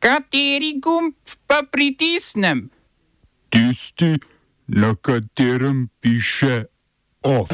Kateri gumb pa pritisnem? Tisti, na katerem piše OF.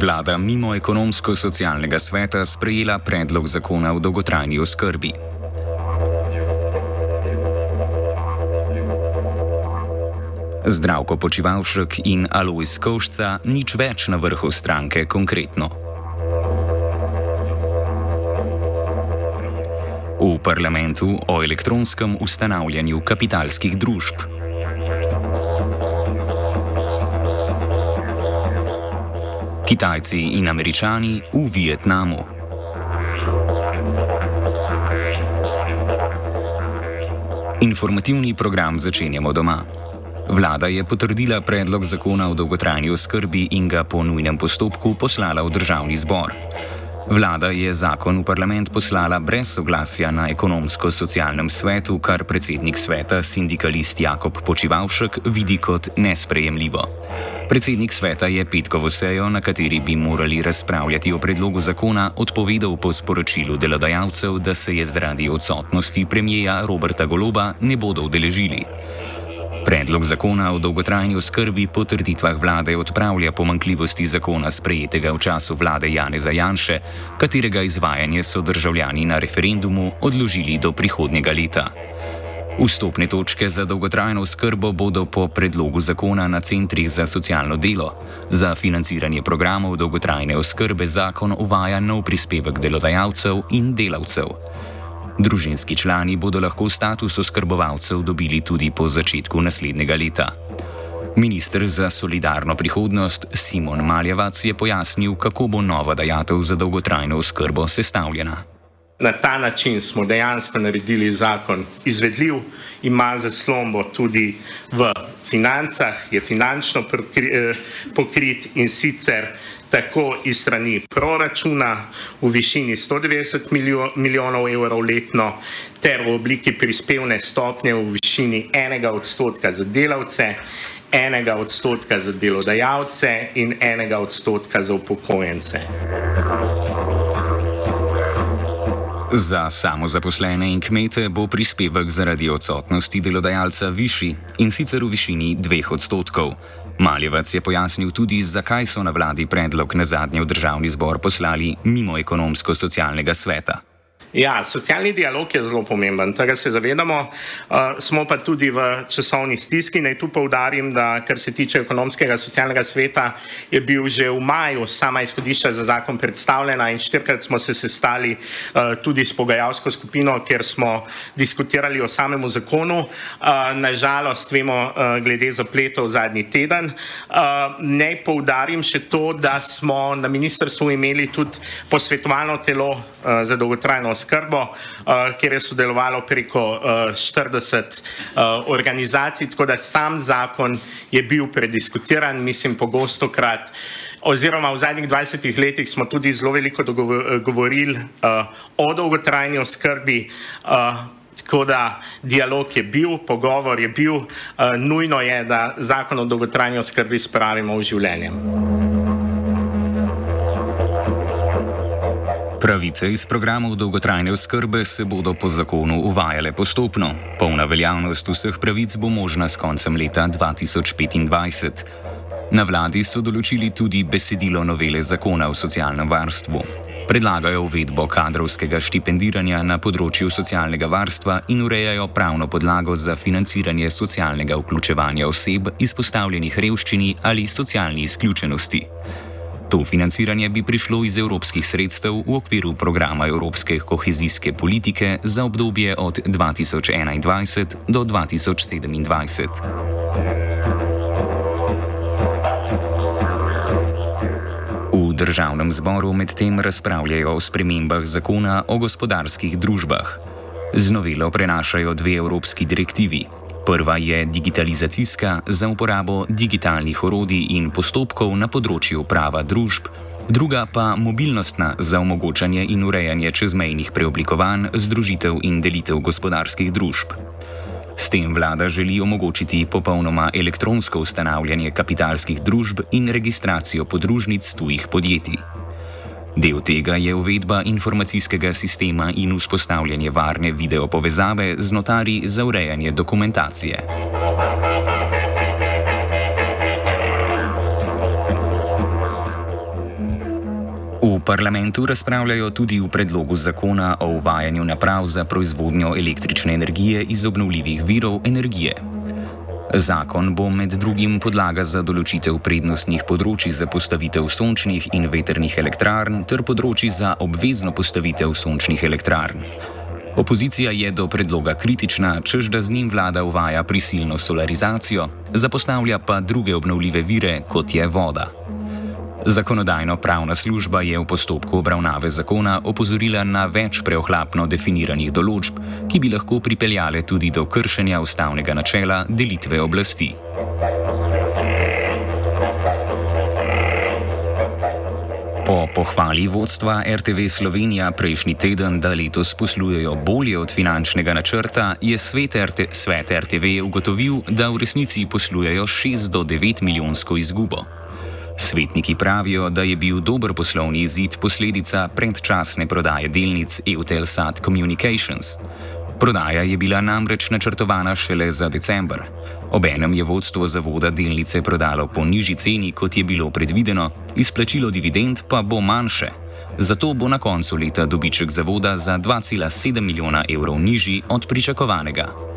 Vlada mimo ekonomsko-socialnega sveta sprejela predlog zakona o dolgotrajni oskrbi. Zdravko Počivalšek in Alois Košca nič več na vrhu stranke konkretno. V parlamentu o elektronskem ustanavljanju kapitalskih družb. Kitajci in Američani v Vietnamu. Informativni program začenjamo doma. Vlada je potrdila predlog zakona o dolgotrajni oskrbi in ga po nujnem postopku poslala v državni zbor. Vlada je zakon v parlament poslala brez soglasja na ekonomsko-socialnem svetu, kar predsednik sveta, sindikalist Jakob Počivalšek, vidi kot nesprejemljivo. Predsednik sveta je petkovo sejo, na kateri bi morali razpravljati o predlogu zakona, odpovedal po sporočilu delodajalcev, da se je zaradi odsotnosti premijeja Roberta Goloba ne bodo udeležili. Predlog zakona o dolgotrajni oskrbi po trditvah vlade odpravlja pomankljivosti zakona sprejetega v času vlade Janeza Janše, katerega izvajanje so državljani na referendumu odložili do prihodnjega leta. Vstopne točke za dolgotrajno oskrbo bodo po predlogu zakona na centrih za socialno delo. Za financiranje programov dolgotrajne oskrbe zakon uvaja nov prispevek delodajalcev in delavcev. Družinski člani bodo lahko status oskrbovalcev dobili tudi po začetku naslednjega leta. Ministr za solidarno prihodnost Simon Maljevac je pojasnil, kako bo nova dajatev za dolgotrajno oskrbo sestavljena. Na ta način smo dejansko naredili zakon izvedljiv, ima zaslombo tudi v financah, je finančno eh, pokrit in sicer tako iz strani proračuna v višini 190 milijonov evrov letno, ter v obliki prispevne stopnje v višini enega odstotka za delavce, enega odstotka za delodajalce in enega odstotka za upokojence. Za samozaposlene in kmete bo prispevek zaradi odsotnosti delodajalca višji in sicer v višini dveh odstotkov. Maljevac je pojasnil tudi, zakaj so na vladi predlog na zadnje v državni zbor poslali mimo ekonomsko-socialnega sveta. Ja, socialni dialog je zelo pomemben, tega se zavedamo. Uh, smo pa tudi v časovni stiski. Naj tu povdarim, da kar se tiče ekonomskega socialnega sveta, je bil že v maju sama izhodišča za zakon predstavljena in štirikrat smo se sestali uh, tudi s pogajalsko skupino, kjer smo diskutirali o samemu zakonu. Uh, Nažalost, vemo, uh, glede zapletov zadnji teden. Uh, naj povdarim še to, da smo na ministrstvu imeli tudi posvetovalno telo uh, za dolgotrajno oskrbo oskrbo, uh, kjer je sodelovalo preko uh, 40 uh, organizacij, tako da sam zakon je bil prediskutiran, mislim, pogosto krat. Oziroma, v zadnjih 20 letih smo tudi zelo veliko govorili uh, o dolgotrajni oskrbi, uh, tako da dialog je bil, pogovor je bil, uh, nujno je, da zakon o dolgotrajni oskrbi spravimo v življenje. Pravice iz programov dolgotrajne oskrbe se bodo po zakonu uvajale postopno. Polna veljavnost vseh pravic bo možna s koncem leta 2025. Na vladi so določili tudi besedilo novele zakona o socialnem varstvu. Predlagajo uvedbo kadrovskega štipendiranja na področju socialnega varstva in urejajo pravno podlago za financiranje socialnega vključevanja oseb izpostavljenih revščini ali socialni izključenosti. To financiranje bi prišlo iz evropskih sredstev v okviru programa Evropske kohezijske politike za obdobje od 2021 do 2027. V državnem zboru medtem razpravljajo o spremembah zakona o gospodarskih družbah. Z novelo prenašajo dve evropski direktivi, Prva je digitalizacijska za uporabo digitalnih orodij in postopkov na področju prava družb, druga pa mobilnostna za omogočanje in urejanje čezmejnih preoblikovanj, združitev in delitev gospodarskih družb. S tem vlada želi omogočiti popolnoma elektronsko ustanavljanje kapitalskih družb in registracijo podružnic tujih podjetij. Del tega je uvedba informacijskega sistema in vzpostavljanje varne videopovezave z notari za urejanje dokumentacije. V parlamentu razpravljajo tudi o predlogu zakona o uvajanju naprav za proizvodnjo električne energije iz obnovljivih virov energije. Zakon bo med drugim podlaga za določitev prednostnih področji za postavitev sončnih in veternih elektrarn ter področji za obvezno postavitev sončnih elektrarn. Opozicija je do predloga kritična, čež da z njim vlada uvaja prisilno solarizacijo, zapostavlja pa druge obnovljive vire, kot je voda. Zakonodajno-pravna služba je v postopku obravnave zakona opozorila na več preohlapno definiranih določb, ki bi lahko pripeljale tudi do kršenja ustavnega načela delitve oblasti. Po pohvali vodstva RTV Slovenija prejšnji teden, da letos poslujejo bolje od finančnega načrta, je svet, RT, svet RTV ugotovil, da v resnici poslujejo 6 do 9 milijonsko izgubo. Svetniki pravijo, da je bil dober poslovni izid posledica predčasne prodaje delnic Eutelsat Communications. Prodaja je bila namreč načrtovana šele za decembr. Obenem je vodstvo zavoda delnice prodalo po nižji ceni, kot je bilo predvideno, izplačilo dividend pa bo manjše. Zato bo na koncu leta dobiček zavoda za 2,7 milijona evrov nižji od pričakovanega.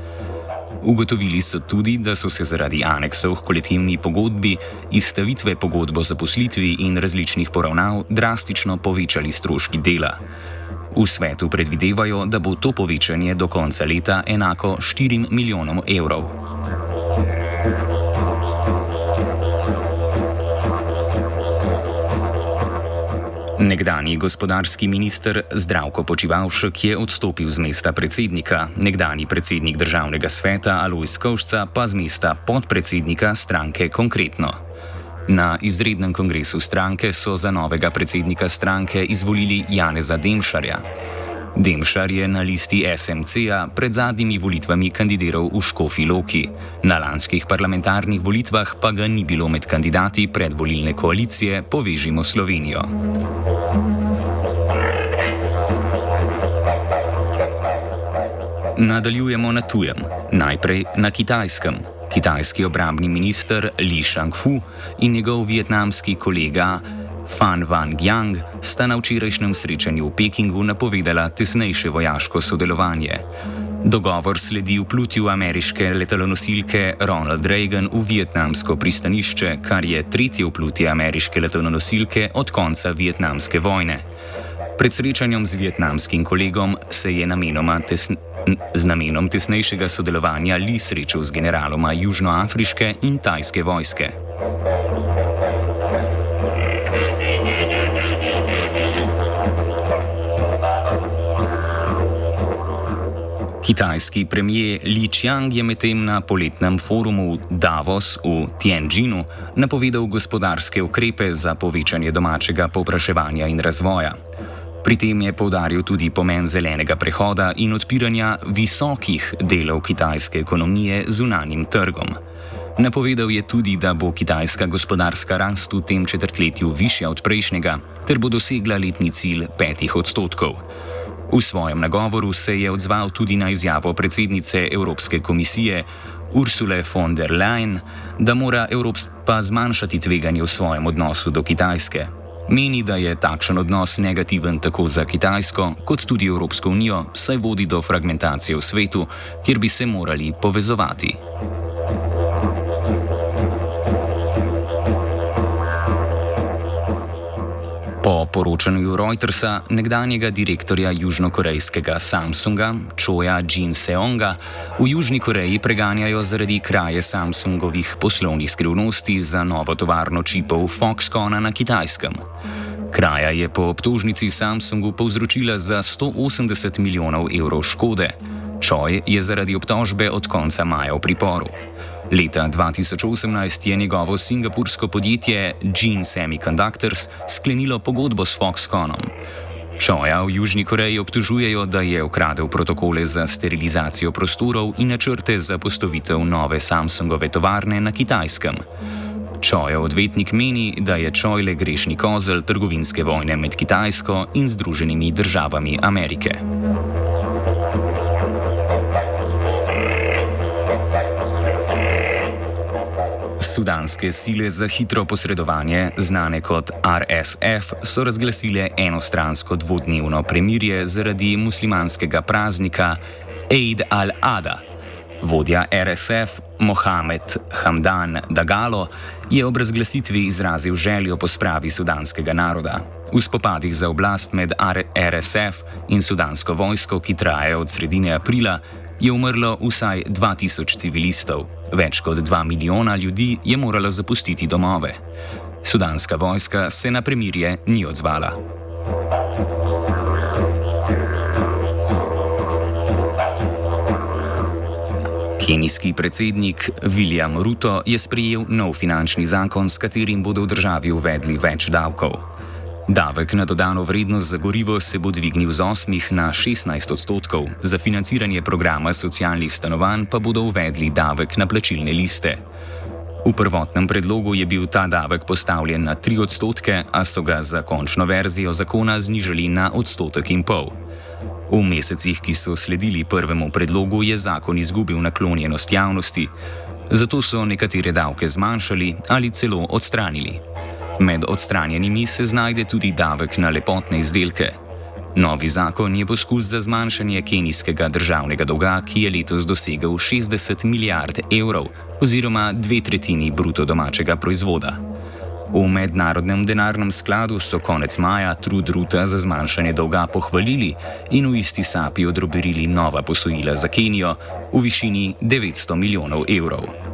Ugotovili so tudi, da so se zaradi aneksov k kolektivni pogodbi, izstavitve pogodb o zaposlitvi in različnih poravnav drastično povečali stroški dela. V svetu predvidevajo, da bo to povečanje do konca leta enako 4 milijonom evrov. Nekdani gospodarski minister Zdravko Počivalšek je odstopil z mesta predsednika, nekdani predsednik državnega sveta Alois Kovšca pa z mesta podpredsednika stranke Konkretno. Na izrednem kongresu stranke so za novega predsednika stranke izvolili Janeza Demšarja. Demšar je na listi SMC-a pred zadnjimi volitvami kandidiral v Škofi Loki, na lanskih parlamentarnih volitvah pa ga ni bilo med kandidati predvolilne koalicije Povežimo Slovenijo. Nadaljujemo na tujem, najprej na kitajskem. Kitajski obrambni minister Li Shangfu in njegov vietnamski kolega Fan Van Yang sta na včerajšnjem srečanju v Pekingu napovedala tesnejše vojaško sodelovanje. Dogovor sledi vplutju ameriške letalonosilke Ronald Reagan v vietnamsko pristanišče, kar je tretje vplutje ameriške letalonosilke od konca vietnamske vojne. Pred srečanjem z vietnamskim kolegom se je tesn z namenom tesnejšega sodelovanja Li srečal z generaloma južnoafriške in tajske vojske. Kitajski premijer Li Qiang je medtem na poletnem forumu Davos v Tianjinu napovedal gospodarske ukrepe za povečanje domačega povpraševanja in razvoja. Pri tem je povdaril tudi pomen zelenega prehoda in odpiranja visokih delov kitajske ekonomije zunanjim trgom. Napovedal je tudi, da bo kitajska gospodarska rast v tem četrtletju višja od prejšnjega, ter bo dosegla letni cilj petih odstotkov. V svojem nagovoru se je odzval tudi na izjavo predsednice Evropske komisije Ursule von der Leyen, da mora Evropa zmanjšati tveganje v svojem odnosu do Kitajske. Meni, da je takšen odnos negativen tako za Kitajsko, kot tudi Evropsko unijo, saj vodi do fragmentacije v svetu, kjer bi se morali povezovati. Po poročanju Reutersa, nekdanjega direktorja južnokorejskega Samsunga, Choja Jin Seonga, v Južni Koreji preganjajo zaradi kraje Samsungovih poslovnih skrivnosti za novo tovarno čipov Foxconna na Kitajskem. Kraja je po obtožnici Samsungu povzročila za 180 milijonov evrov škode. Choj je zaradi obtožbe od konca maja v priporu. Leta 2018 je njegovo singapursko podjetje Gene Semiconductors sklenilo pogodbo s Foxconnom. Čoja v Južni Koreji obtožujejo, da je ukradel protokole za sterilizacijo prostorov in načrte za postavitev nove Samsungove tovarne na Kitajskem. Čoja odvetnik meni, da je Čoj le grešni kozel trgovinske vojne med Kitajsko in Združenimi državami Amerike. Sudanske sile za hitro posredovanje, znane kot RSF, so razglasile enostransko dvodnevno premirje zaradi muslimanskega praznika Eid al-Adha. Vodja RSF Mohamed Hamdan Dagalo je ob razglasitvi izrazil željo po spravi sudanskega naroda. V spopadih za oblast med RSF in sudansko vojsko, ki trajajo od sredine aprila, je umrlo vsaj 2000 civilistov, več kot 2 milijona ljudi je moralo zapustiti domove. Sudanska vojska se na premirje ni odzvala. Kenijski predsednik William Ruto je sprejel nov finančni zakon, s katerim bodo v državi uvedli več davkov. Davek na dodano vrednost za gorivo se bo dvignil z 8 na 16 odstotkov, za financiranje programa socialnih stanovanj pa bodo uvedli davek na plačilne liste. V prvotnem predlogu je bil ta davek postavljen na 3 odstotke, a so ga za končno verzijo zakona znižali na odstotek in pol. V mesecih, ki so sledili prvemu predlogu, je zakon izgubil naklonjenost javnosti, zato so nekatere davke zmanjšali ali celo odstranili. Med odstranjenimi se znajde tudi davek na lepotne izdelke. Novi zakon je poskus za zmanjšanje kenijskega državnega dolga, ki je letos dosegel 60 milijard evrov oziroma dve tretjini bruto domačega proizvoda. V mednarodnem denarnem skladu so konec maja trud Ruta za zmanjšanje dolga pohvalili in v isti sapi odroberili nova posojila za Kenijo v višini 900 milijonov evrov.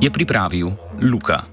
Je pripravil Luka.